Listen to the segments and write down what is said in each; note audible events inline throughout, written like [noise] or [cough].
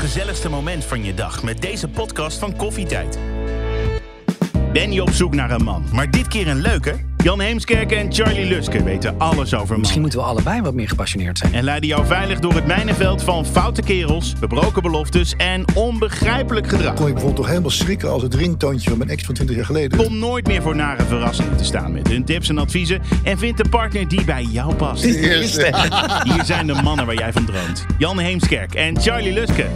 gezelligste moment van je dag met deze podcast van Koffietijd. Ben je op zoek naar een man, maar dit keer een leuke? Jan Heemskerk en Charlie Luske weten alles over Misschien mannen. moeten we allebei wat meer gepassioneerd zijn. En leiden jou veilig door het mijnenveld van foute kerels, gebroken beloftes en onbegrijpelijk gedrag. kon ik bijvoorbeeld toch helemaal schrikken als het ringtoontje van mijn ex van 20 jaar geleden. Kom nooit meer voor nare verrassingen te staan met hun tips en adviezen. En vind de partner die bij jou past. Hier zijn de mannen waar jij van droomt. Jan Heemskerk en Charlie Luske.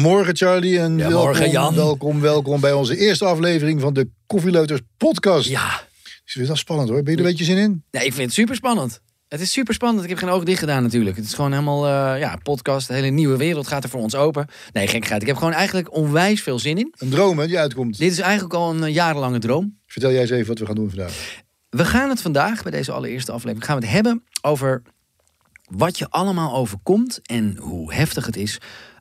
Goedemorgen Charlie en Ja, welkom, morgen, Jan. welkom, welkom bij onze eerste aflevering van de Koffieleuters podcast. Ja, Is weer wel spannend hoor. Ben je er een beetje zin in? nee, ik vind het super spannend. Het is super spannend. Ik heb geen oog dicht gedaan natuurlijk. Het is gewoon helemaal, eh, ja, podcast. De hele nieuwe wereld gaat er voor ons open. Nee, gekkigheid. Ik heb gewoon eigenlijk onwijs veel zin in. Een droom hè, die uitkomt. Dit is eigenlijk al een jarenlange droom. Vertel jij eens even wat we gaan doen vandaag. We gaan het vandaag, bij deze allereerste aflevering, gaan we het hebben over wat je allemaal overkomt en hoe heftig het is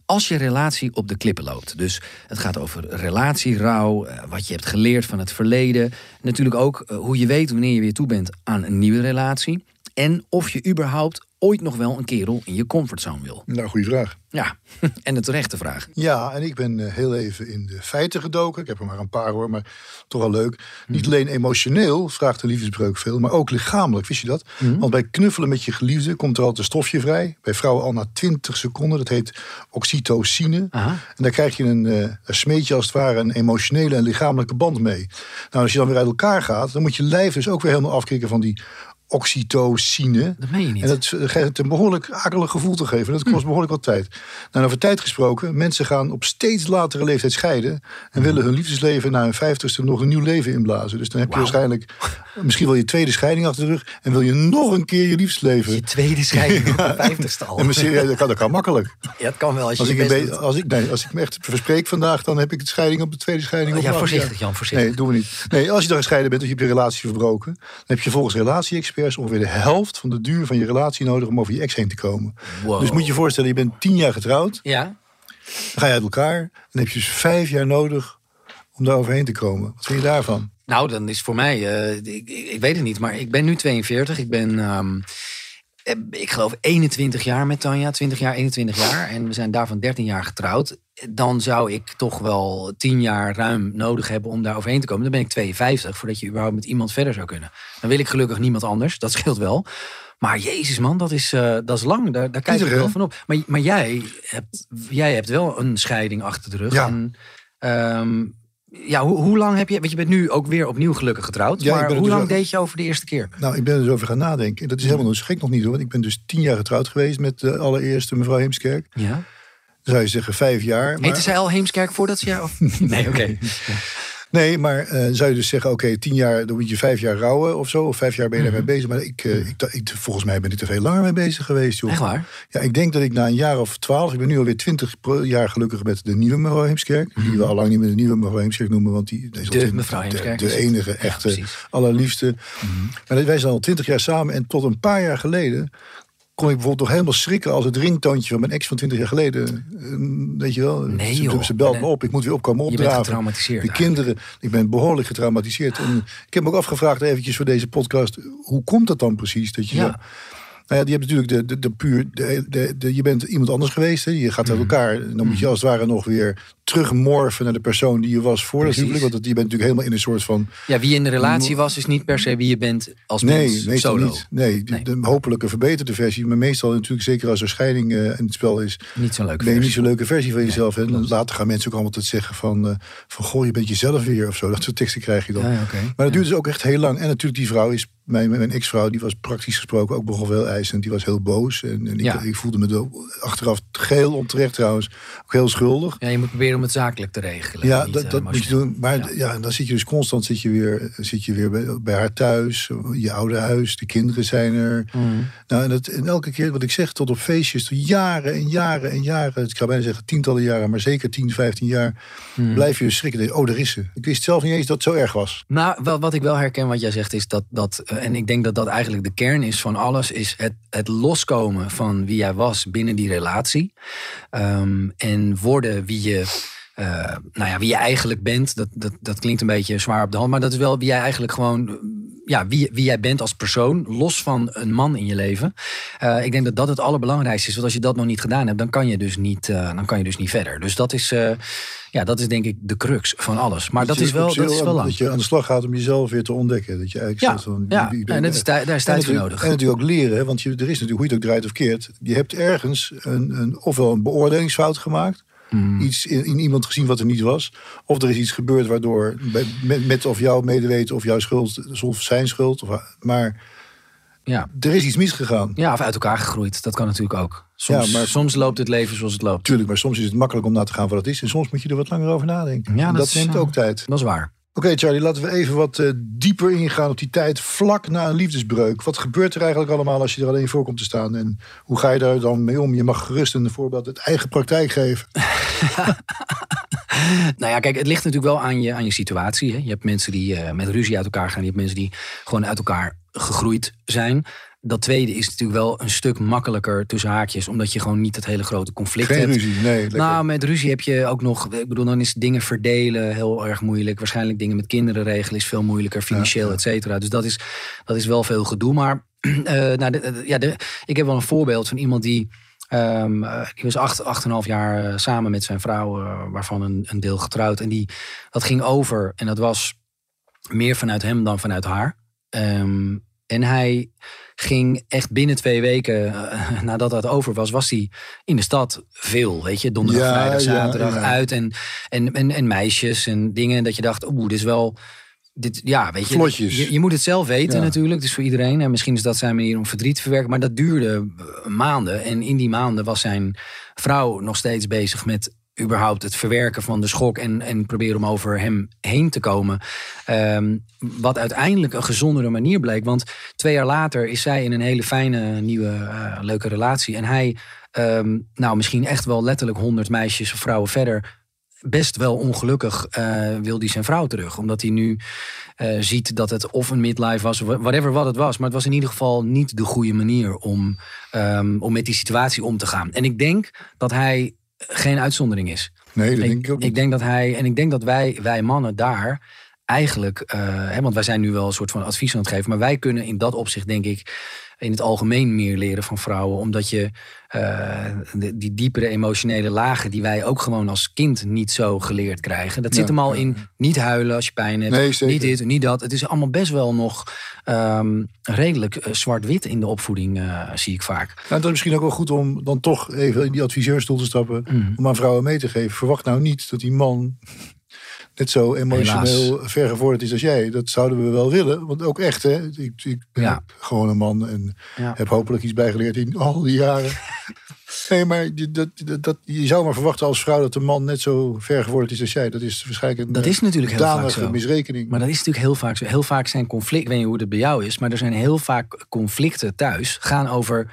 als je relatie op de klippen loopt. Dus het gaat over relatierouw, eh, wat je hebt geleerd van het verleden. Natuurlijk ook eh, hoe je weet wanneer je weer toe bent aan een nieuwe relatie. En of je überhaupt ooit nog wel een kerel in je comfortzone wil. Nou, goede vraag. Ja, [laughs] en de terechte vraag. Ja, en ik ben eh, heel even in de feiten gedoken. Ik heb er maar een paar hoor, maar toch wel leuk. Niet Mhm. alleen emotioneel vraagt de liefdesbreuk veel, maar ook lichamelijk. Wist je dat? Mhm. Want bij knuffelen met je geliefde komt er altijd een stofje vrij. Bij vrouwen al na 20 seconden. Dat heet oxytocine. Aha. En daar krijg je een, eh, een smeetje als het ware, een emotionele en lichamelijke band mee. Nou, als je dan weer uit elkaar gaat, dan moet je lijf dus ook weer helemaal afkicken van die oxytocine. Dat meen je niet. En dat geeft het een behoorlijk akelig gevoel te geven. Dat kost behoorlijk wat tijd. Nou, over tijd gesproken, mensen gaan op steeds latere leeftijd scheiden. En willen hun liefdesleven na hun vijftigste nog een nieuw leven inblazen. Dus dan heb je waarschijnlijk misschien wel je tweede scheiding achter de rug. En wil je nog een keer je liefdesleven. Je tweede scheiding [laughs] op de vijftigste al. En serieus, dat kan, dat kan makkelijk. Ja, het kan wel als je Als je ik, best als, ik, nee, als ik me echt verspreek vandaag, dan heb ik de scheiding op de tweede scheiding. op Ja, voorzichtig. Jan, voorzichtig. Nee, doen we niet. Nee, als je dan gescheiden bent of je hebt je relatie verbroken, dan heb je volgens relatie-experts ongeveer de helft van de duur van je relatie nodig om over je ex heen te komen. Wow. Dus moet je je voorstellen, je bent tien jaar getrouwd, Ja, dan ga je uit elkaar, dan heb je dus vijf jaar nodig om daar overheen te komen. Wat vind je daarvan? Nou, dan is voor mij, eh, ik, ik, ik weet het niet, maar ik ben nu 42. Ik ben, ehm, eh, ik geloof 21 jaar met Tanja, 20 jaar, 21 jaar. En we zijn daarvan 13 jaar getrouwd. Dan zou ik toch wel 10 jaar ruim nodig hebben om daar overheen te komen. Dan ben ik 52, voordat je überhaupt met iemand verder zou kunnen. Dan wil ik gelukkig niemand anders, dat scheelt wel. Maar jezus man, dat is, eh, dat is lang. Daar, daar kijk ik wel van op. Maar, maar jij, hebt, jij hebt wel een scheiding achter de rug. Ja. En, ehm, ja, hoe, hoe lang heb je... Want je bent nu ook weer opnieuw gelukkig getrouwd. Ja, maar hoe dus lang deed je over de eerste keer? Nou, ik ben er dus over gaan nadenken. Dat is helemaal nog zo gek nog niet hoor. Want ik ben dus tien jaar getrouwd geweest met de allereerste mevrouw Heemskerk. Ja. Zou je zeggen vijf jaar. Maar... Heette zij al Heemskerk voordat ze jou... [laughs] Of... Nee, oké. Nee, maar eh, zou je dus zeggen, oké, tien jaar, dan moet je vijf jaar rouwen of zo. Of vijf jaar ben je daarmee bezig. Maar ik, eh, ik, ik, volgens mij ben ik er veel langer mee bezig geweest, joh. Echt waar? Ja, ik denk dat ik na een jaar of twaalf, ik ben nu alweer twintig jaar gelukkig met de nieuwe mevrouw Heemskerk. Die we al lang niet meer de nieuwe mevrouw Heemskerk noemen, want die deze Mhm. De mevrouw Heemskerk De, is enige, Ja, echte, precies. Mhm. allerliefste. Maar wij zijn al twintig jaar samen en tot een paar jaar geleden kon ik bijvoorbeeld nog helemaal schrikken als het ringtoontje van mijn ex van 20 jaar geleden. eh, Weet je wel? Nee, ze, joh. ze belt me op, ik moet weer opkomen Je bent getraumatiseerd De kinderen, ik ben behoorlijk getraumatiseerd. En ik heb me ook afgevraagd eventjes voor deze podcast, hoe komt dat dan precies? Dat je Ja. Nou ja, je hebt natuurlijk de, de, de puur, de, de, de- je bent iemand anders geweest. Hè? Je gaat uit Mhm. elkaar. En dan moet je als het ware nog weer terugmorfen naar de persoon die je was voor dat huwelijk. Want dat- je bent natuurlijk helemaal in een soort van Ja, wie in de relatie was, is niet per se wie je bent als Nee, mens meestal solo. niet. Nee, de, Nee. de hopelijk een verbeterde versie. Maar meestal natuurlijk, zeker als er scheiding eh, in het spel is, Niet zo'n leuke ben je niet versie. zo'n leuke versie van jezelf. En klopt. later gaan mensen ook allemaal altijd zeggen van, eh, van goh, je bent jezelf weer of zo. Dat soort teksten krijg je dan. Ja. Maar dat duurt dus ook echt heel lang. En natuurlijk die vrouw is, mijn, mijn ex-vrouw, die was praktisch gesproken ook nogal wel eisend. Die was heel boos. En, en ik, Ja. ik voelde me er achteraf geheel onterecht trouwens. Ook heel schuldig. Ja, je moet proberen om het zakelijk te regelen. Ja, niet, dat, eh, dat moet je doen. Maar Ja. ja. dan zit je dus constant zit je weer, zit je weer bij, bij haar thuis, je oude huis, de kinderen zijn er. Mm. Nou, en, dat, en elke keer wat ik zeg, tot op feestjes, tot jaren en jaren en jaren, ik ga bijna zeggen tientallen jaren, maar zeker 10, 15 jaar, Mm. blijf je dus schrikken. Oh, daar is ze. Ik wist zelf niet eens dat het zo erg was. Nou, wel, wat ik wel herken wat jij zegt is dat, dat eh, en ik denk dat dat eigenlijk de kern is van alles, is het, het loskomen van wie jij was binnen die relatie. Ehm, en worden wie je, eh, nou ja, wie je eigenlijk bent. Dat, dat, dat klinkt een beetje zwaar op de hand, maar dat is wel wie jij eigenlijk gewoon, ja, wie, wie jij bent als persoon, los van een man in je leven. Eh, ik denk dat dat het allerbelangrijkste is, want als je dat nog niet gedaan hebt, dan kan je dus niet, eh, dan kan je dus niet verder. Dus dat is, ja, dat is denk ik de crux van alles. Maar dat, is wel, dat is wel lang. Dat je aan de slag gaat om jezelf weer te ontdekken. Dat je eigenlijk Ja, van, ja. wie en dat is, daar is tijd voor nodig. En natuurlijk ook leren, want je, er is natuurlijk, hoe je het ook draait of keert, je hebt ergens een, een, ofwel een beoordelingsfout gemaakt, Mm. iets in, in iemand gezien wat er niet was, of er is iets gebeurd waardoor, met, met of jouw medeweten of jouw schuld, of zijn schuld, of, maar Ja. er is iets misgegaan. ja, of uit elkaar gegroeid. Dat kan natuurlijk ook. Soms, Ja, maar- soms loopt het leven zoals het loopt. Tuurlijk, maar soms is het makkelijk om na te gaan wat het is, en soms moet je er wat langer over nadenken. Ja, En dat dat, is, neemt eh, ook tijd. Dat is waar. Oké, Charlie, laten we even wat eh, dieper ingaan op die tijd vlak na een liefdesbreuk. Wat gebeurt er eigenlijk allemaal als je er alleen voor komt te staan? En hoe ga je daar dan mee om? Je mag gerust een voorbeeld uit eigen praktijk geven. [laughs] [laughs] Nou ja, kijk, het ligt natuurlijk wel aan je, aan je situatie. Hè. Je hebt mensen die eh, met ruzie uit elkaar gaan. Je hebt mensen die gewoon uit elkaar gegroeid zijn. Dat tweede is natuurlijk wel een stuk makkelijker tussen haakjes. Omdat je gewoon niet het hele grote conflict Geen hebt. ruzie, nee. lekker. Nou, met ruzie heb je ook nog. Ik bedoel, dan is dingen verdelen heel erg moeilijk. Waarschijnlijk dingen met kinderen regelen is veel moeilijker, financieel, ja. et cetera. Dus dat is, dat is wel veel gedoe. Maar [clears throat] eh, nou, de- de- ja, de, ik heb wel een voorbeeld van iemand die. die was acht, acht en een half jaar eh, samen met zijn vrouw, waarvan een, een deel getrouwd. En die, dat ging over. En dat was meer vanuit hem dan vanuit haar. Ehm, en hij ging echt binnen twee weken eh, [laughs] nadat dat over was, was hij in de stad veel. Weet je, donderdag, Ja, vrijdag, zaterdag ja. uit. En, en, en, en meisjes en dingen. Dat je dacht, oeh, dit is wel. Dit, ja, weet je, je, je moet het zelf weten natuurlijk. Dus voor iedereen. En misschien is dat zijn manier om verdriet te verwerken. Maar dat duurde eh, maanden. En in die maanden was zijn vrouw nog steeds bezig met überhaupt het verwerken van de schok en, en proberen om over hem heen te komen. Ehm, wat uiteindelijk een gezondere manier bleek. Want twee jaar later is zij in een hele fijne, nieuwe, eh, leuke relatie. En hij, ehm, nou misschien echt wel letterlijk honderd meisjes of vrouwen verder. Best wel ongelukkig eh, wil hij zijn vrouw terug. Omdat hij nu eh, ziet dat het of een midlife was, whatever wat het was. Maar het was in ieder geval niet de goede manier om, ehm, om met die situatie om te gaan. En ik denk dat hij geen uitzondering is. nee, dat Ik, denk ik ook ik denk dat hij, en ik denk dat wij, wij mannen daar eigenlijk, eh, hè, want wij zijn nu wel een soort van advies aan het geven, maar wij kunnen in dat opzicht, denk ik, in het algemeen meer leren van vrouwen, omdat je eh, de- die diepere emotionele lagen die wij ook gewoon als kind niet zo geleerd krijgen, dat Ja, zit hem al ja, in niet huilen als je pijn hebt, Nee, niet dit, niet dat. Het is allemaal best wel nog ehm, redelijk eh, zwart-wit in de opvoeding, eh, zie ik vaak. Nou, dat is misschien ook wel goed om dan toch even in die adviseurstoel te stappen. Mm. Om aan vrouwen mee te geven. Verwacht nou niet dat die man net zo emotioneel vergevorderd is als jij. Dat zouden we wel willen. Want ook echt, hè. Ik, ik ben Ja. gewoon een man en Ja. heb hopelijk iets bijgeleerd in al die jaren. [laughs] nee, maar je, dat, dat, dat, je zou maar verwachten als vrouw dat de man net zo vergevorderd is als jij. Dat is waarschijnlijk een Dat is natuurlijk heel vaak zo. misrekening. Maar dat is natuurlijk heel vaak zo. Heel vaak zijn conflicten, ik weet niet hoe het bij jou is, maar er zijn heel vaak conflicten thuis. Gaan over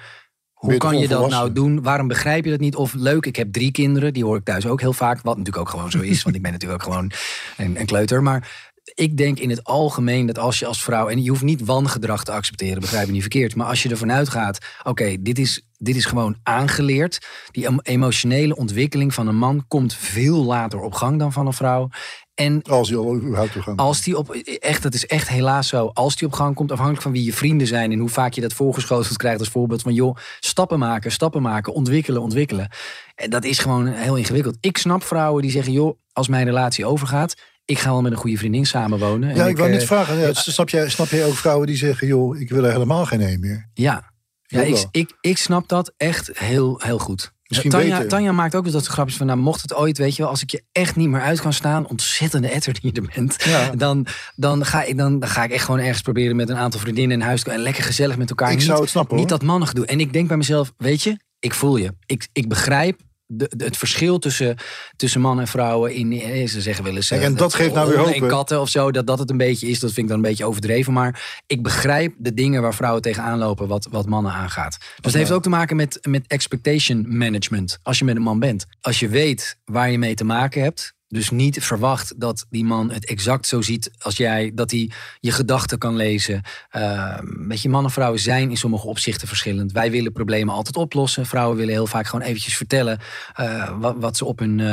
hoe kan je dat nou doen? Waarom begrijp je dat niet? Of leuk, ik heb drie kinderen, die hoor ik thuis ook heel vaak. Wat natuurlijk ook gewoon zo is, [laughs] want ik ben natuurlijk ook gewoon een, een kleuter. Maar ik denk in het algemeen dat als je als vrouw, en je hoeft niet wangedrag te accepteren, begrijp je niet verkeerd. Maar als je ervan uitgaat, oké, dit, is, dit is gewoon aangeleerd. Die em- emotionele ontwikkeling van een man komt veel later op gang dan van een vrouw. En Als je al überhaupt toegang als die op, echt, dat is echt helaas zo. Als die op gang komt, afhankelijk van wie je vrienden zijn en hoe vaak je dat voorgeschoteld krijgt als voorbeeld van joh, stappen maken, stappen maken, ontwikkelen, ontwikkelen. En dat is gewoon heel ingewikkeld. Ik snap vrouwen die zeggen joh, als mijn relatie overgaat, ik ga wel met een goede vriendin samenwonen. En Ja, ik wou eh, net vragen. Ja, snap, jij, snap jij ook vrouwen die zeggen... joh, ik wil er helemaal geen een meer? Ja, ja ik, ik, ik snap dat echt heel, heel goed. Misschien Tanja, beter. Tanja maakt ook eens dat grapjes van, nou, mocht het ooit, weet je wel, als ik je echt niet meer uit kan staan, ontzettende etter die je er bent, Ja. [laughs] dan, dan, ga ik, dan, dan ga ik echt gewoon ergens proberen met een aantal vriendinnen in huis te- en lekker gezellig met elkaar. Ik niet, zou het snappen, Niet hoor. dat mannig doen. En ik denk bij mezelf, weet je, Ik voel je. Ik, ik begrijp de, de- het verschil tussen, tussen man en vrouwen. In, eh, ze zeggen wel eens. Kijk, eh, en dat geeft nou weer hoop, En katten of zo, dat dat het een beetje is. Dat vind ik dan een beetje overdreven. Maar ik begrijp de dingen waar vrouwen tegenaan lopen. wat, wat mannen aangaat. Dus het heeft ook te maken met, met expectation management. Als je met een man bent. Als je weet waar je mee te maken hebt. Dus niet verwacht dat die man het exact zo ziet als jij, dat hij je gedachten kan lezen. Uh, weet je, mannen en vrouwen zijn in sommige opzichten verschillend. Wij willen problemen altijd oplossen. Vrouwen willen heel vaak gewoon eventjes vertellen uh, wat, wat, ze op hun, uh,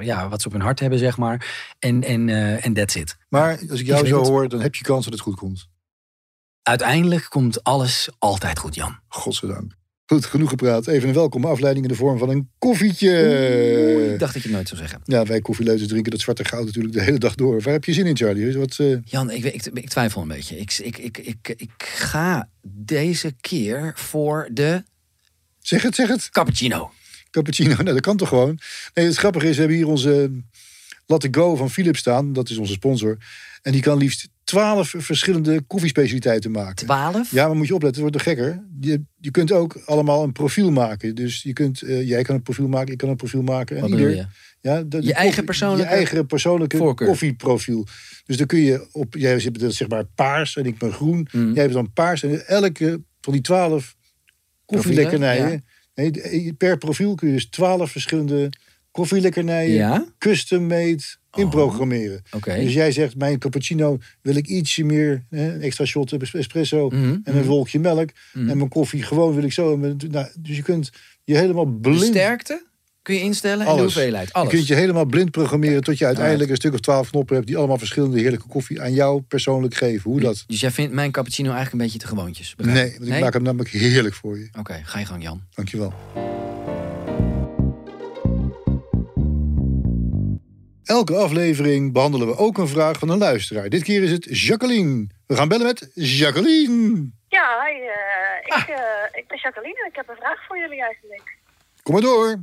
ja, wat ze op hun hart hebben, zeg maar. En en uh, en that's it. Maar als ik jou zo hoor, dan heb je kans dat het goed komt. Uiteindelijk komt alles altijd goed, Jan. Godzijdank. Goed, genoeg gepraat. Even een welkome afleiding in de vorm van een koffietje. Oeh, ik dacht dat je het nooit zou zeggen. Ja, wij koffieleuters drinken dat zwarte goud natuurlijk de hele dag door. Waar heb je zin in, Charlie? Wat, uh... Jan, ik, ik, ik, twijfel een beetje. Ik, ik, ik, ik, ik ga deze keer voor de... Zeg het, zeg het. Cappuccino. Cappuccino, [laughs] nou dat kan toch gewoon. Nee, het grappige is, we hebben hier onze Latte Go van Philips staan. Dat is onze sponsor. En die kan liefst twaalf verschillende koffiespecialiteiten maken. Twaalf? Ja, maar moet je opletten, het wordt nog gekker. Je, je kunt ook allemaal een profiel maken. Dus je kunt, uh, jij kan een profiel maken, ik kan een profiel maken. En ieder, je? Ja, de, de je koffie, eigen persoonlijke, je eigen persoonlijke voorkeur. koffieprofiel. Dus dan kun je op, jij hebt het zeg maar paars en ik ben groen. Mm. Jij hebt dan paars en elke van die twaalf koffielekkernijen. ja. Nee, per profiel kun je dus twaalf verschillende koffielekkernijen Ja? custom made inprogrammeren. Oké. Dus jij zegt, mijn cappuccino wil ik ietsje meer, hè, extra shot espresso Mhm, en een mhm. wolkje melk. Mhm. En mijn koffie gewoon wil ik zo. Nou, dus je kunt je helemaal blind... De sterkte kun je instellen en de Alles. hoeveelheid. Je Alles. kunt je helemaal blind programmeren tot je uiteindelijk een stuk of twaalf knoppen hebt... die allemaal verschillende heerlijke koffie aan jou persoonlijk geven. Hoe dat? Dus jij vindt mijn cappuccino eigenlijk een beetje te gewoontjes? begrijp Nee, want ik maak hem namelijk heerlijk voor je. Oké, ga je gang Jan. Dankjewel. Elke aflevering behandelen we ook een vraag van een luisteraar. Dit keer is het Jacqueline. We gaan bellen met Jacqueline. Ja, hi, eh, ik, eh, ik ben Jacqueline en ik heb een vraag voor jullie eigenlijk. Kom maar door.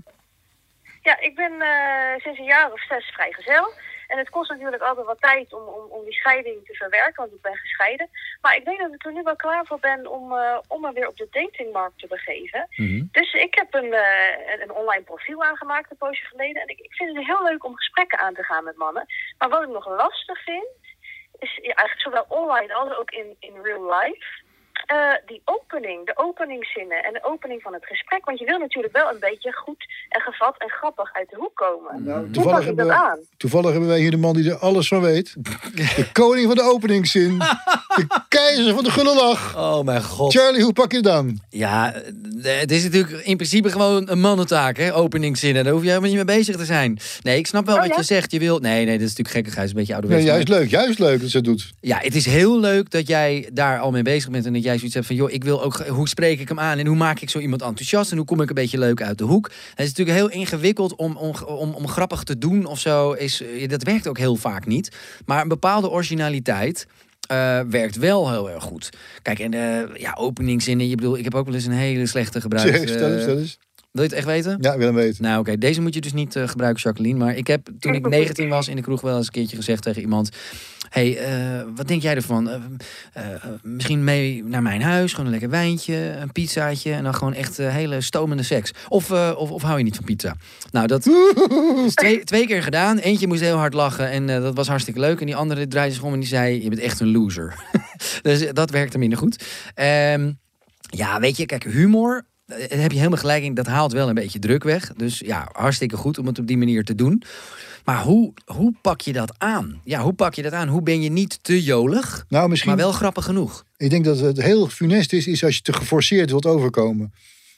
Ja, ik ben eh, sinds een jaar of zes vrijgezel. En het kost natuurlijk altijd wat tijd om, om, om die scheiding te verwerken, want ik ben gescheiden. Maar ik denk dat ik er nu wel klaar voor ben om, eh, om me weer op de datingmarkt te begeven. Mhm. Dus ik heb een, eh, een, een online profiel aangemaakt een poosje geleden. En ik, ik vind het heel leuk om gesprekken aan te gaan met mannen. Maar wat ik nog lastig vind, is ja, eigenlijk zowel online als ook in, in real life. Eh, die opening, de openingszinnen en de opening van het gesprek. Want je wil natuurlijk wel een beetje goed en gevat en grappig uit de hoek komen. Nou, Hoe pak toevallig, ik hebben dat wij, aan? toevallig hebben wij hier de man die er alles van weet. De koning van de openingszin. De keizer van de gulle lach. Oh mijn god. Charlie, hoe pak je het aan? Ja, eh, het is natuurlijk in principe gewoon een mannentaak, hè? Openingszinnen. Daar hoef je helemaal niet mee bezig te zijn. Nee, ik snap wel Oh, wat ja? je zegt. Je wil... Nee, nee, dat is natuurlijk gekkigheid. is een beetje Nee, ouderwets. juist maar- leuk, juist leuk dat ze het doet. Ja, het is heel leuk dat jij daar al mee bezig bent. En dat jij zoiets hebt van, joh, ik wil ook... Hoe spreek ik hem aan? En hoe maak ik zo iemand enthousiast? En hoe kom ik een beetje leuk uit de hoek? Het is natuurlijk heel ingewikkeld om, om, om, om grappig te doen of zo. Is, eh, dat werkt ook heel vaak niet. Maar een bepaalde originaliteit... eh, werkt wel heel erg goed. Kijk, en eh ja, openingszinnen. Je bedoel, ik heb ook wel eens een hele slechte gebruikt. Wil je het echt weten? Ja, ik wil hem weten. Nou, oké, deze moet je dus niet eh, gebruiken, Jacqueline. Maar ik heb toen ik [laughs] 19 was in de kroeg wel eens een keertje gezegd tegen iemand: hey, eh, wat denk jij ervan? Eh, misschien mee naar mijn huis, gewoon een lekker wijntje, een pizzaatje en dan gewoon echt hele stomende seks. Of, eh, of, of hou je niet van pizza? Nou, dat [laughs] is twee, twee keer gedaan. Eentje moest heel hard lachen en eh, dat was hartstikke leuk. En die andere draaide zich om en die zei: Je bent echt een loser. [laughs] dus dat werkte minder goed. Ehm, ja, weet je, kijk, humor. Eh, heb je helemaal gelijk in. Dat haalt wel een beetje druk weg. Dus ja, hartstikke goed om het op die manier te doen. Maar hoe, hoe pak je dat aan? Ja, hoe pak je dat aan? Hoe ben je niet te jolig, Nou, misschien... maar wel grappig genoeg? Ik denk dat het heel funest is, is als je te geforceerd wilt overkomen.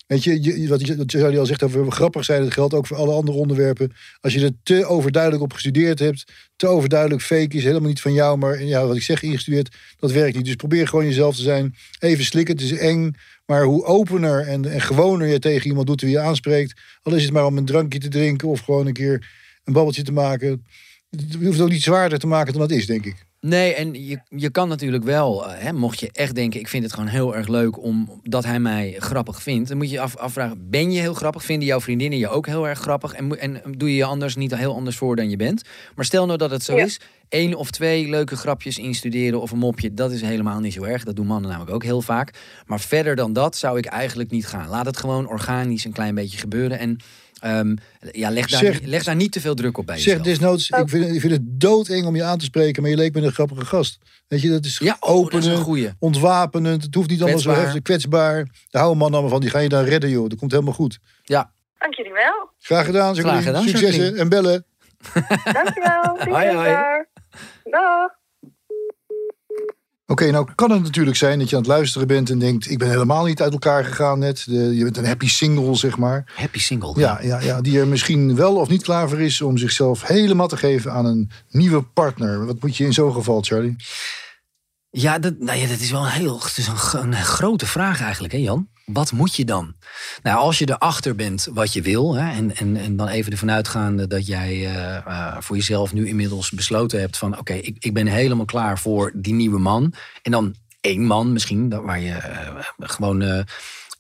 Weet je, je wat je- wat al zegt over grappig zijn, dat geldt ook voor alle andere onderwerpen. Als je er te overduidelijk op gestudeerd hebt, te overduidelijk fake is, helemaal niet van jou, maar ja, wat ik zeg, ingestudeerd, dat werkt niet. Dus probeer gewoon jezelf te zijn. Even slikken, het is eng, maar hoe opener en, en gewoner je tegen iemand doet wie je aanspreekt, al is het maar om een drankje te drinken of gewoon een keer een babbeltje te maken. Je hoeft het ook niet zwaarder te maken dan dat is, denk ik. Nee, en je, je kan natuurlijk wel, eh, hè, mocht je echt denken, ik vind het gewoon heel erg leuk omdat hij mij grappig vindt. Dan moet je je af, afvragen, ben je heel grappig? Vinden jouw vriendinnen je ook heel erg grappig? En, en doe je je anders niet heel anders voor dan je bent? Maar stel nou dat het zo Ja. is, één of twee leuke grapjes instuderen of een mopje, dat is helemaal niet zo erg. Dat doen mannen namelijk ook heel vaak. Maar verder dan dat zou ik eigenlijk niet gaan. Laat het gewoon organisch een klein beetje gebeuren. En ehm, ja, leg, daar, Zeg- leg daar niet te veel druk op bij Zeg jezelf. desnoods, Oh. ik vind, ik vind het doodeng om je aan te spreken, maar je leek me een grappige gast. Weet je, dat is Ja, oh, een openend, ontwapenend. Het hoeft niet allemaal zo heftig, kwetsbaar. Daar houden mannen allemaal van, die ga je dan redden, joh. Dat komt helemaal goed. Ja, Dank jullie wel. Graag gedaan, Graag gedaan, Jacqueline. en bellen. Dankjewel. [laughs] Hoi, hoi. Dag. Oké, nou kan het natuurlijk zijn dat je aan het luisteren bent en denkt... ik ben helemaal niet uit elkaar gegaan net. De, je bent een happy single, zeg maar. happy single. Ja, ja, ja, die er misschien wel of niet klaar voor is om zichzelf helemaal te geven aan een nieuwe partner. Wat moet je in zo'n geval, Charlie? Ja, dat, nou ja, dat is wel een heel het is een, een grote vraag eigenlijk, hè Jan? Wat moet je dan? Nou, als je erachter bent wat je wil, hè, en, en, en dan even ervan uitgaande dat jij eh, eh, voor jezelf nu inmiddels besloten hebt van, oké, ik, ik ben helemaal klaar voor die nieuwe man. En dan één man misschien, waar je eh, gewoon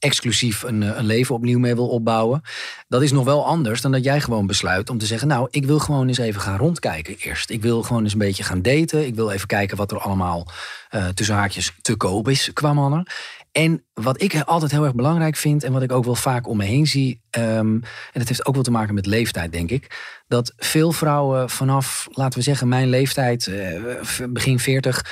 exclusief een, eh, een leven opnieuw mee wil opbouwen. Dat is nog wel anders dan dat jij gewoon besluit om te zeggen, nou, ik wil gewoon eens even gaan rondkijken eerst. Ik wil gewoon eens een beetje gaan daten. Ik wil even kijken wat er allemaal eh tussen haakjes te koop is qua mannen. En wat ik altijd heel erg belangrijk vind en wat ik ook wel vaak om me heen zie, ehm, en dat heeft ook wel te maken met leeftijd, denk ik, dat veel vrouwen vanaf, laten we zeggen, mijn leeftijd, eh, begin 40,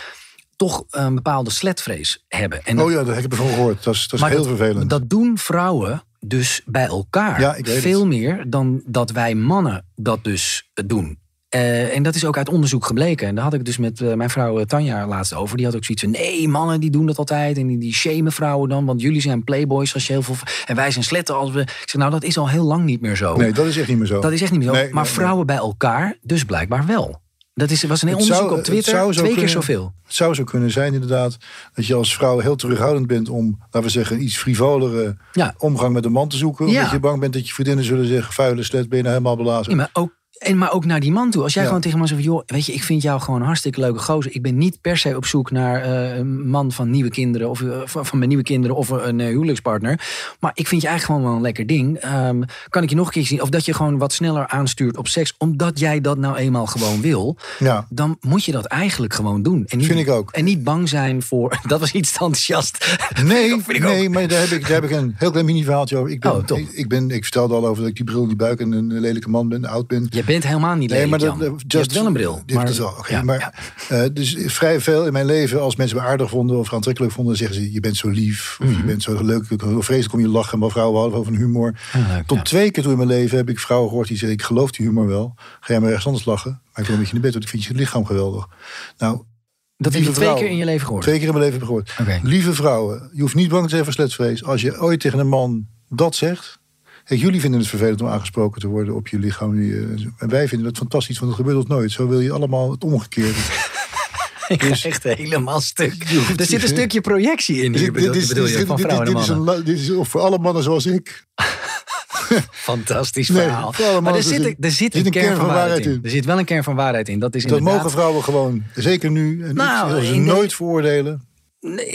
toch een bepaalde sletvrees hebben. En dat- Oh ja, daar heb ik ervan gehoord. Dat is, dat is heel dat, vervelend. Dat doen vrouwen dus bij elkaar. Ja, het. Veel meer dan dat wij mannen dat dus doen. Eh, en dat is ook uit onderzoek gebleken. En daar had ik dus met eh, mijn vrouw eh, Tanja laatst over. Die had ook zoiets van: nee, mannen die doen dat altijd. En die, die shamen vrouwen dan. Want jullie zijn playboys als je heel veel. En wij zijn sletten als we. Ik zeg, nou, dat is al heel lang niet meer zo. Nee, dat is echt niet meer zo. Dat is echt niet meer zo. Nee, maar nee, vrouwen bij elkaar, dus blijkbaar wel. Dat is, was een Het onderzoek zou- op Twitter. Twee keer zoveel. Het zou zo kunnen zijn inderdaad dat je als vrouw heel terughoudend bent om, laten we zeggen, iets frivolere Ja. omgang met een man te zoeken. Ja. Omdat je bang bent dat je vriendinnen zullen zeggen, vuile slet, ben je nou helemaal belazen. Ja, maar ook, en maar ook naar die man toe. Als jij Ja. gewoon tegen me zegt: joh, weet je, ik vind jou gewoon een hartstikke leuke gozer. Ik ben niet per se op zoek naar eh, een man van nieuwe kinderen. Of eh, van van mijn nieuwe kinderen of een eh, huwelijkspartner. Maar ik vind je eigenlijk gewoon wel een lekker ding. Ehm, kan ik je nog een keer zien? Of dat je gewoon wat sneller aanstuurt op seks. Omdat jij dat nou eenmaal gewoon wil. Ja, Dan moet je dat eigenlijk gewoon doen. En niet, Vind ik ook. En niet bang zijn voor. [laughs] Dat was iets enthousiast. nee, [laughs] nee ook. maar daar heb, ik, daar heb ik een heel klein mini verhaaltje over. Ik, ben, Oh, ik, ik ben, ik vertelde al over dat ik die bril die buik en een lelijke man ben, oud ben. Je bent helemaal niet lelijk, maar Jan. dat, hebt wel een bril. Maar- is wel, ja, maar ja. eh, dus vrij veel in mijn leven, als mensen me aardig vonden of aantrekkelijk vonden, zeggen ze: je bent zo lief, of Mhm. je bent zo leuk, hoe vreselijk om je lachen, maar vrouwen houden van humor. Ah, leuk, Tot twee keer toe in mijn leven heb ik vrouwen gehoord die zeggen: ik geloof die humor wel, ga jij maar ergens anders lachen, maar ik wil een beetje in de bed, want ik vind je lichaam geweldig. Nou, Dat heb je twee vrouwen. keer in je leven gehoord. twee keer in mijn leven gehoord. Lieve vrouwen, je hoeft niet bang te zijn voor sletvrees. Als je ooit tegen een man dat zegt. Kijk, jullie vinden het vervelend om aangesproken te worden op je lichaam. En wij vinden dat fantastisch, want dat gebeurt ons nooit. Zo wil je allemaal het omgekeerde. Ik [laughs] [laughs] Dus- ga echt helemaal stuk. Er zit een niet- stukje projectie in hier, Dit- bedoel, dit is- bedoel dit je, is- van dit- vrouwen en dit is mannen. een la- Dit is voor alle mannen zoals ik. [laughs] Fantastisch verhaal. maar er zit, een- er zit een kern van waarheid in. Er zit wel een kern van waarheid in. Dat is Dat inderdaad... mogen vrouwen gewoon, zeker nu. En Nou, ik wil ze in de- nooit veroordelen.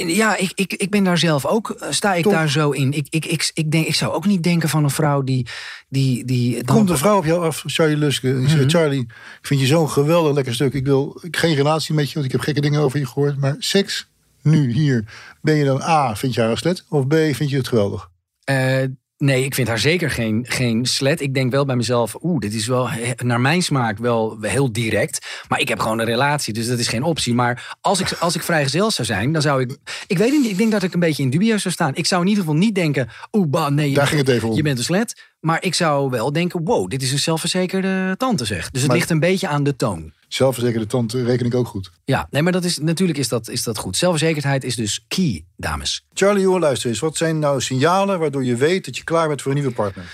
Ja, ik, ik, ik ben daar zelf ook, eh, sta ik daar zo in. Ik, ik, ik, ik, denk, ik zou ook niet denken van een vrouw die... die, die Komt een vrouw op jou af, Charlie Luske. En die Mhm. Charlie, ik vind je zo'n geweldig lekker stuk. Ik wil ik- geen relatie met je, want ik heb gekke dingen over je gehoord. Maar seks, nu, hier. Ben je dan A, vind je haar een slet? Of B, vind je het geweldig? Eh, nee, ik vind haar zeker geen, geen slet. Ik denk wel bij mezelf, oeh, dit is wel naar mijn smaak wel heel direct. Maar ik heb gewoon een relatie, dus dat is geen optie. Maar als ik, als ik vrijgezel zou zijn, dan zou ik... Ik weet het niet, ik denk dat ik een beetje in dubio zou staan. Ik zou in ieder geval niet denken, oeh, bah, nee, Daar ging het even om. je bent een slet. Maar ik zou wel denken, wow, dit is een zelfverzekerde tante zeg. Dus het Maar- ligt een beetje aan de toon. Zelfverzekerde tante reken ik ook goed. Ja, nee, maar dat is, natuurlijk is dat, is dat goed. Zelfverzekerdheid is dus key, dames. Charlie, jongen, luister eens. Wat zijn nou signalen waardoor je weet dat je klaar bent voor een nieuwe partner?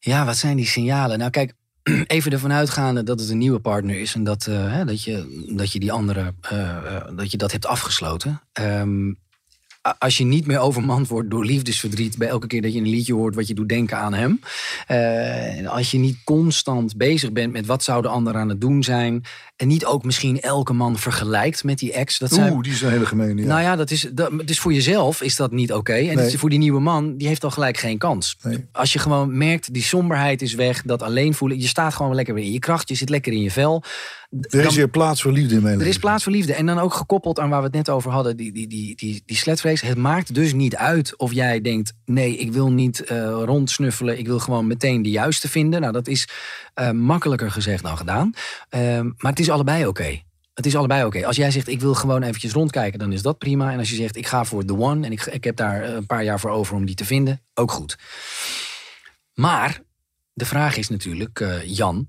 Ja, wat zijn die signalen? Nou, kijk, [clears throat] even ervan uitgaande dat het een nieuwe partner is en dat, eh, hè, dat, je, dat je die andere, eh, eh, dat je dat hebt afgesloten. A- als je niet meer overmand wordt door liefdesverdriet... bij elke keer dat je een liedje hoort wat je doet denken aan hem. en als je niet constant bezig bent met wat zou de ander aan het doen zijn... en niet ook misschien elke man vergelijkt met die ex. Dat zijn, Oeh, die is een hele gemene. Ja. Nou ja, dat is, dat, dus voor jezelf is dat niet oké. En Nee. het is voor die nieuwe man, die heeft al gelijk geen kans. Nee. Als je gewoon merkt, die somberheid is weg, dat alleen voelen. Je staat gewoon lekker weer in je kracht, je zit lekker in je vel. Er is weer plaats voor liefde in mijn Er is plaats voor liefde. En dan ook gekoppeld aan waar we het net over hadden, die, die, die, die, die sletvrees. Het maakt dus niet uit of jij denkt, nee, ik wil niet eh, rondsnuffelen. Ik wil gewoon meteen de juiste vinden. Nou, dat is eh, makkelijker gezegd dan gedaan. Ehm, maar het is allebei oké. Het is allebei oké. Als jij zegt, ik wil gewoon eventjes rondkijken, dan is dat prima. En als je zegt, ik ga voor the one en ik, ik heb daar eh, een paar jaar voor over om die te vinden, ook goed. Maar de vraag is natuurlijk, Jan,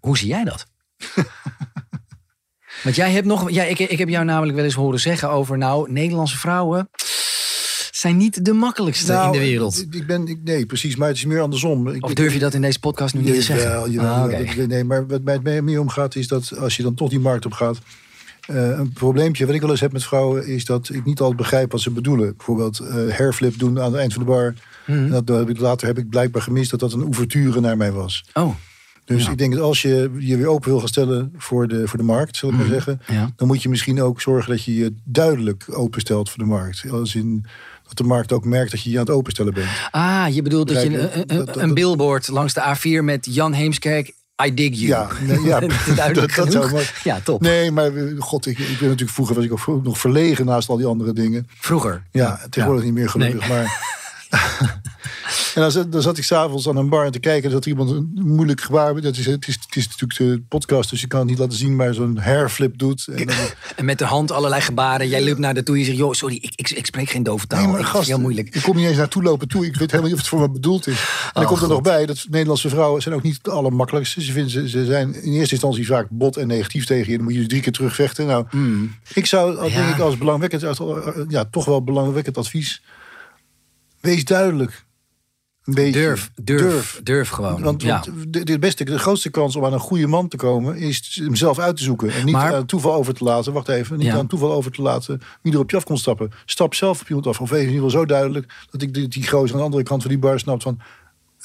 hoe zie jij dat? [laughs] Want jij hebt nog, ja, ik, ik heb jou namelijk wel eens horen zeggen over, nou, Nederlandse vrouwen zijn niet de makkelijkste Nou, in de wereld. Ik, ben, ik, nee, precies, maar het is meer andersom. Ik, Of durf je dat in deze podcast nu niet te zeggen? Jawel, Ah, Nee, maar wat mij het meer om gaat is dat als je dan toch die markt op gaat. eh, een probleempje wat ik wel eens heb met vrouwen is dat ik niet altijd begrijp wat ze bedoelen. Bijvoorbeeld eh hairflip doen aan het eind van de bar. Mhm. Dat heb ik, later heb ik blijkbaar gemist dat dat een ouverture naar mij was. Oh, Dus Ja. ik denk dat als je je weer open wil gaan stellen voor de, voor de markt, zal ik maar zeggen. ja. Dan moet je misschien ook zorgen dat je je duidelijk openstelt voor de markt. Als in dat de markt ook merkt dat je je aan het openstellen bent. Ah, je bedoelt dat je een, een, billboard langs de A4 met Jan Heemskerk, I dig you. Ja, [laughs] nee, ja Duidelijk dat, dat zou Ja, top. Nee, maar eh, god, ik, ik ben natuurlijk vroeger was ik ook nog verlegen naast al die andere dingen. Vroeger. Ja, tegenwoordig niet meer gelukkig. Maar [laughs] [laughs] en dan zat, dan zat ik s'avonds aan een bar te kijken. Dat iemand een moeilijk gebaar. Dat is, het, is, het is natuurlijk de podcast, dus je kan het niet laten zien. Maar zo'n hairflip doet. En dan, [laughs] En met de hand allerlei gebaren. Jij loopt naar de toe en je zegt, joh, sorry, ik, ik, ik spreek geen dove taal. nee, maar Ik- gast, heel moeilijk. ik kom niet eens naartoe lopen toe. Ik weet helemaal niet of het voor me bedoeld is. En dan komt er nog bij dat Nederlandse vrouwen zijn ook niet de allermakkelijkste. Ze, vinden, ze, ze zijn in eerste instantie vaak bot en negatief tegen je. Dan moet je dus drie keer terugvechten. Nou, ik zou. Ja. denk ik, als belangwekkend, ja, toch wel belangwekkend advies. Wees duidelijk. Een beetje. Durf, durf, durf, gewoon. Want, ja. de, de beste, de grootste kans om aan een goede man te komen is hem zelf uit te zoeken. En niet Maar- aan toeval over te laten. Wacht even. Niet Ja. aan toeval over te laten wie er op je af kon stappen. Stap zelf op iemand af. Of even in ieder geval zo duidelijk dat ik die, die gozer aan de andere kant van die bar snapt van.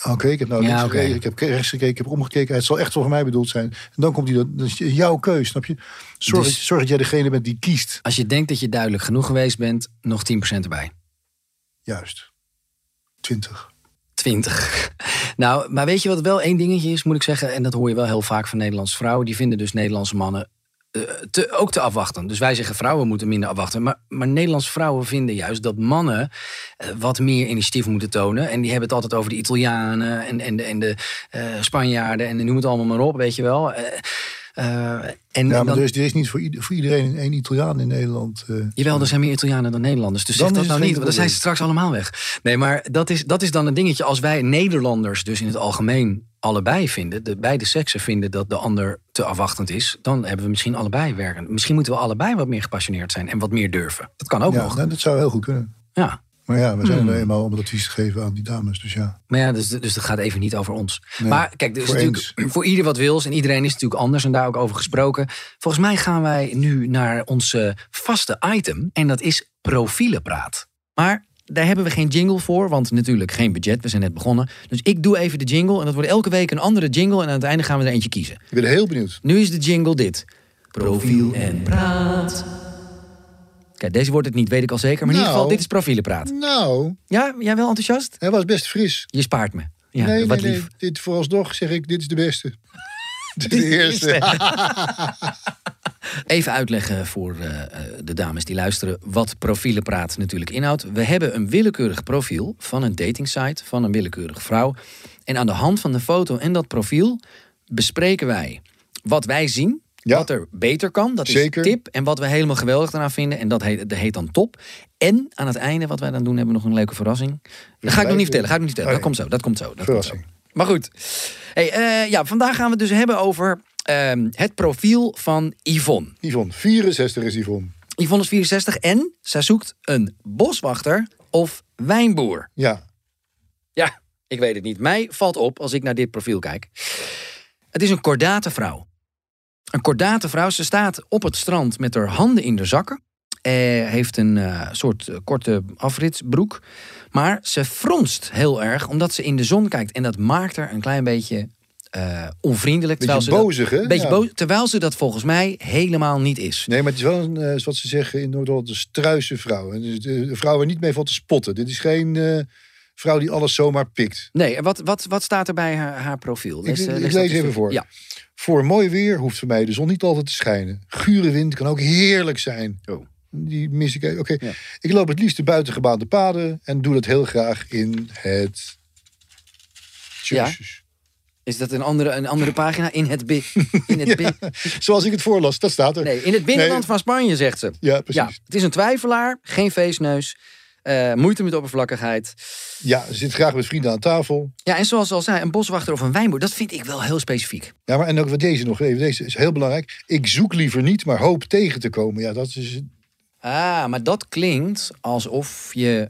Oké, ik heb nou Ja, links gekeken, ik heb rechts gekeken, ik heb omgekeken. Het zal echt wel voor mij bedoeld zijn. En dan komt hij dat. Is jouw keus, snap je? Zorg, Dus- dat- zorg dat jij degene bent die kiest. Als je denkt dat je duidelijk genoeg geweest bent, nog 10% erbij. Juist. 20. 20. Nou, maar weet je wat wel één dingetje is, moet ik zeggen. En dat hoor je wel heel vaak van Nederlandse vrouwen. Die vinden dus Nederlandse mannen eh, te, ook te afwachten. Dus wij zeggen vrouwen moeten minder afwachten. Maar, maar Nederlandse vrouwen vinden juist dat mannen eh, wat meer initiatief moeten tonen. En die hebben het altijd over de Italianen en, en de, en de eh, Spanjaarden. En noem het allemaal maar op, weet je wel. Eh, en Ja, maar dan, er is, er is niet voor, ieder- voor iedereen één Italiaan in Nederland. eh. Jawel, er zijn meer Italianen dan Nederlanders. Dus Dan zeg dat nou niet, want dan zijn ze straks allemaal weg. Nee, maar dat is, dat is dan een dingetje. Als wij Nederlanders dus in het algemeen allebei vinden... de beide seksen vinden dat de ander te afwachtend is... dan hebben we misschien allebei werken. Misschien moeten we allebei wat meer gepassioneerd zijn... en wat meer durven. Dat kan ook ja, nog. nou, dat zou heel goed kunnen. Ja. Maar ja, we zijn Hmm. er eenmaal om het advies te geven aan die dames. Dus ja. Maar ja, dus, dus dat gaat even niet over ons. Nee, maar kijk, is voor natuurlijk [clears throat] voor ieder wat wils. En iedereen is natuurlijk anders en daar ook over gesproken. Volgens mij gaan wij nu naar onze vaste item. En dat is profielenpraat. Maar daar hebben we geen jingle voor, want natuurlijk geen budget. We zijn net begonnen. Dus ik doe even de jingle. En dat wordt elke week een andere jingle. En aan het einde gaan we er eentje kiezen. Ik ben heel benieuwd. Nu is de jingle dit. Profiel en praat. Kijk, deze wordt het niet, weet ik al zeker. Maar in ieder Nou. geval, dit is profielenpraat. Nou, Ja, jij wel enthousiast? hij was best fris. Je spaart me. Ja, nee, wat nee, lief. nee. Dit vooralsnog zeg ik, dit is de beste. [laughs] Dit is de eerste. [laughs] Even uitleggen voor eh, eh, de dames die luisteren wat profielenpraat natuurlijk inhoudt. We hebben een willekeurig profiel van een datingsite van een willekeurige vrouw. En aan de hand van de foto en dat profiel bespreken wij wat wij zien. Ja. Wat er beter kan, dat Zeker. is tip. En wat we helemaal geweldig eraan vinden. En dat heet, dat heet dan top. En aan het einde, wat wij dan doen, hebben we nog een leuke verrassing. Dat ga ik nog niet vertellen. Ga ik nog niet vertellen. Oh, Dat komt zo. Dat komt zo. Dat komt zo. Verrassing. Maar goed. Hey, eh, ja, vandaag gaan we het dus hebben over ehm, het profiel van Yvonne. Yvonne, 64 is Yvonne. Yvonne is 64 en zij zoekt een boswachter of wijnboer. Ja, Ja, ik weet het niet. Mij valt op als ik naar dit profiel kijk. Het is een kordate vrouw. Een kordate vrouw. Ze staat op het strand met haar handen in de zakken. Eh, heeft een eh, soort eh, korte afritsbroek. Maar ze fronst heel erg omdat ze in de zon kijkt. En dat maakt haar een klein beetje eh, onvriendelijk. terwijl Beetje ze dat- hè? beetje Ja. boos, terwijl ze dat volgens mij helemaal niet is. Nee, maar het is wel een, zoals ze zeggen in Noord-Holland, een struise vrouw. En de, de vrouw waar niet mee valt te spotten. Dit is geen vrouw die alles zomaar pikt. Nee, en wat, wat, wat staat er bij haar, haar profiel? Ik, Lees, eh, ik lees eens even voor. Ja. Voor mooi weer hoeft voor mij de zon niet altijd te schijnen. Gure wind kan ook heerlijk zijn. Oh. Die mis ik. Oké, Ja. ik loop het liefst de buitengebaande paden en doe dat heel graag in het. Ja. Is dat een andere, een andere pagina? In het, bi in het, [laughs] bi- Zoals ik het voorlas, dat staat er. nee, in het binnenland Nee. van Spanje, zegt ze. Ja, precies. Ja, het is een twijfelaar, geen feestneus, eh, moeite met oppervlakkigheid. Ja, zit graag met vrienden aan tafel. Ja, en zoals al zei, een boswachter of een wijnboer, dat vind ik wel heel specifiek. Ja, maar en ook wat deze nog even. Deze is heel belangrijk. Ik zoek liever niet, maar hoop tegen te komen. Ja, dat is. Ah, maar dat klinkt alsof je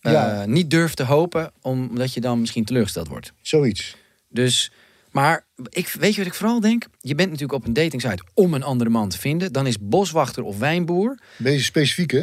eh, Ja. niet durft te hopen, omdat je dan misschien teleurgesteld wordt. Zoiets. Dus, maar ik, weet je wat ik vooral denk? Je bent natuurlijk op een datingsite om een andere man te vinden. Dan is boswachter of wijnboer. Deze specifiek, hè?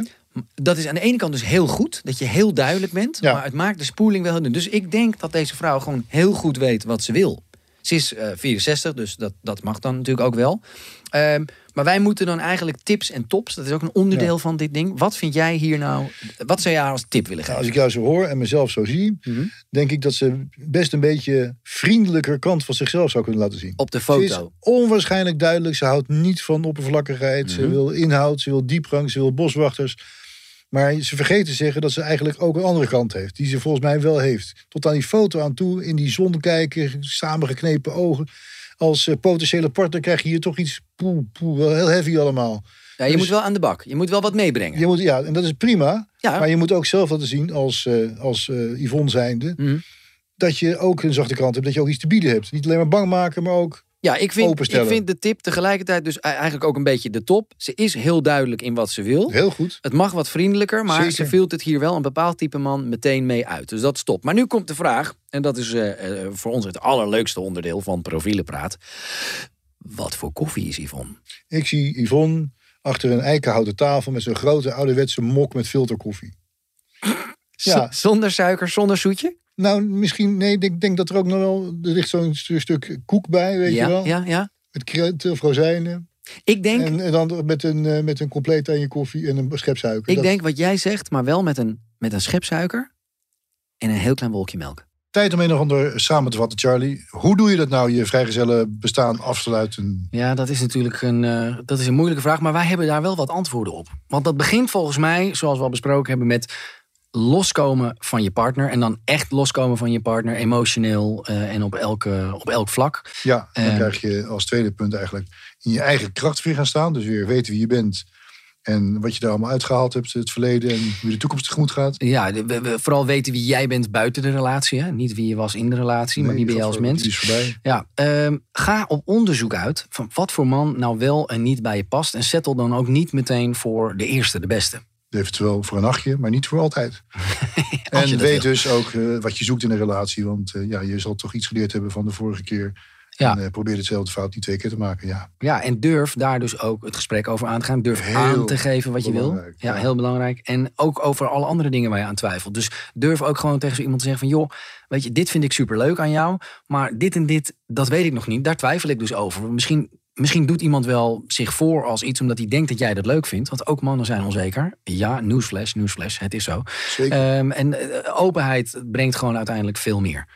Dat is aan de ene kant dus heel goed, dat je heel duidelijk bent. Ja. Maar het maakt de spoeling wel heel. Dus ik denk dat deze vrouw gewoon heel goed weet wat ze wil. Ze is eh, 64, dus dat, dat mag dan natuurlijk ook wel. Ehm, maar wij moeten dan eigenlijk tips en tops. Dat is ook een onderdeel Ja. van dit ding. Wat vind jij hier nou? Wat zou haar als tip willen Nou, geven? als ik jou zo hoor en mezelf zo zie, Mhm. denk ik dat ze best een beetje vriendelijker kant van zichzelf zou kunnen laten zien. Op de Ze is foto. onwaarschijnlijk duidelijk. Ze houdt niet van oppervlakkigheid. Ze Mhm. wil inhoud, ze wil diepgang, ze wil boswachters. Maar ze vergeet te zeggen dat ze eigenlijk ook een andere kant heeft. Die ze volgens mij wel heeft. Tot aan die foto aan toe, in die zon kijken, samengeknepen ogen. Als eh, potentiële partner krijg je hier toch iets poe, poe, wel heel heavy allemaal. Ja, je dus- moet wel aan de bak. Je moet wel wat meebrengen. Je moet, ja, en dat is prima. Ja. Maar je moet ook zelf laten zien als, eh, als eh, Yvonne zijnde... Mhm. dat je ook een zachte kant hebt. Dat je ook iets te bieden hebt. Niet alleen maar bang maken, maar ook... Ja, ik vind, ik vind de tip tegelijkertijd dus eigenlijk ook een beetje de top. Ze is heel duidelijk in wat ze wil. Heel goed. Het mag wat vriendelijker, maar Zeker. ze vult het hier wel een bepaald type man meteen mee uit. Dus dat stopt. Maar nu komt de vraag, en dat is eh, eh, voor ons het allerleukste onderdeel van Profielenpraat. Wat voor koffie is Yvonne? Ik zie Yvonne achter een eikenhouten tafel... met zo'n grote ouderwetse mok met filterkoffie. [laughs] Ja. Zonder suiker, zonder zoetje? Nou, misschien... Nee, ik denk, denk dat er ook nog wel... Er ligt zo'n stu- stuk koek bij, weet ja, je wel. ja, ja. Met krenten of rozijnen. Ik denk, En, en dan met een, eh, met een compleet aan je koffie en een schep suiker. ik Dat- denk wat jij zegt, maar wel met een, met een schep suiker en een heel klein wolkje melk. Tijd om een of ander samen te vatten, Charlie. Hoe doe je dat nou, je vrijgezellen bestaan afsluiten? Ja, dat is natuurlijk een, eh, dat is een moeilijke vraag. Maar wij hebben daar wel wat antwoorden op. Want dat begint volgens mij, zoals we al besproken hebben, met loskomen van je partner. En dan echt loskomen van je partner, emotioneel eh, en op, elke, op elk vlak. Ja, dan Eh. krijg je als tweede punt eigenlijk in je eigen kracht weer gaan staan. Dus weer weten wie je bent en wat je daar allemaal uitgehaald hebt, het verleden en hoe de toekomst tegemoet gaat. Ja, we, we- vooral weten wie jij bent buiten de relatie. Hè? Niet wie je was in de relatie, maar wie ben je als mens. Die is voorbij. Ja, ehm, ga op onderzoek uit van wat voor man nou wel en niet bij je past. En settle dan ook niet meteen voor de eerste, de beste. Eventueel voor een nachtje, maar niet voor altijd. [laughs] En weet wil. dus ook eh, wat je zoekt in een relatie. Want eh, ja, je zal toch iets geleerd hebben van de vorige keer. Ja. En eh, probeer hetzelfde fout niet twee keer te maken. Ja, Ja, en durf daar dus ook het gesprek over aan te gaan. Durf Heel aan te geven wat je wil. Ja, ja. heel belangrijk. En ook over alle andere dingen waar je aan twijfelt. Dus durf ook gewoon tegen zo iemand te zeggen van... joh, weet je, dit vind ik superleuk aan jou. Maar dit en dit, dat weet ik nog niet. Daar twijfel ik dus over. Misschien, misschien doet iemand wel zich voor als iets... omdat hij denkt dat jij dat leuk vindt. Want ook mannen zijn onzeker. Ja, newsflash, newsflash, het is zo. zeker. Ehm, en eh, openheid brengt gewoon uiteindelijk veel meer.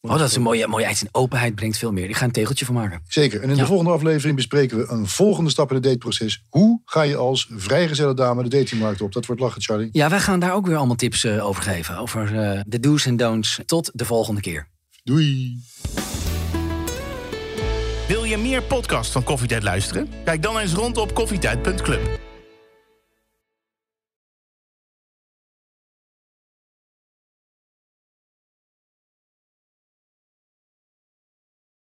Oh, dat is een mooie, mooie. Openheid brengt veel meer. Ik ga een tegeltje van maken. Zeker. En in Ja. de volgende aflevering bespreken we een volgende stap in het dateproces. Hoe ga je als vrijgezelle dame de datingmarkt op? Dat wordt lachen, Charlie. Ja, wij gaan daar ook weer allemaal tips eh, over geven. Over eh, de do's en don'ts. Tot de volgende keer. Doei. Wil je meer podcasts van Koffietijd luisteren? Kijk dan eens rond op koffietijd.club.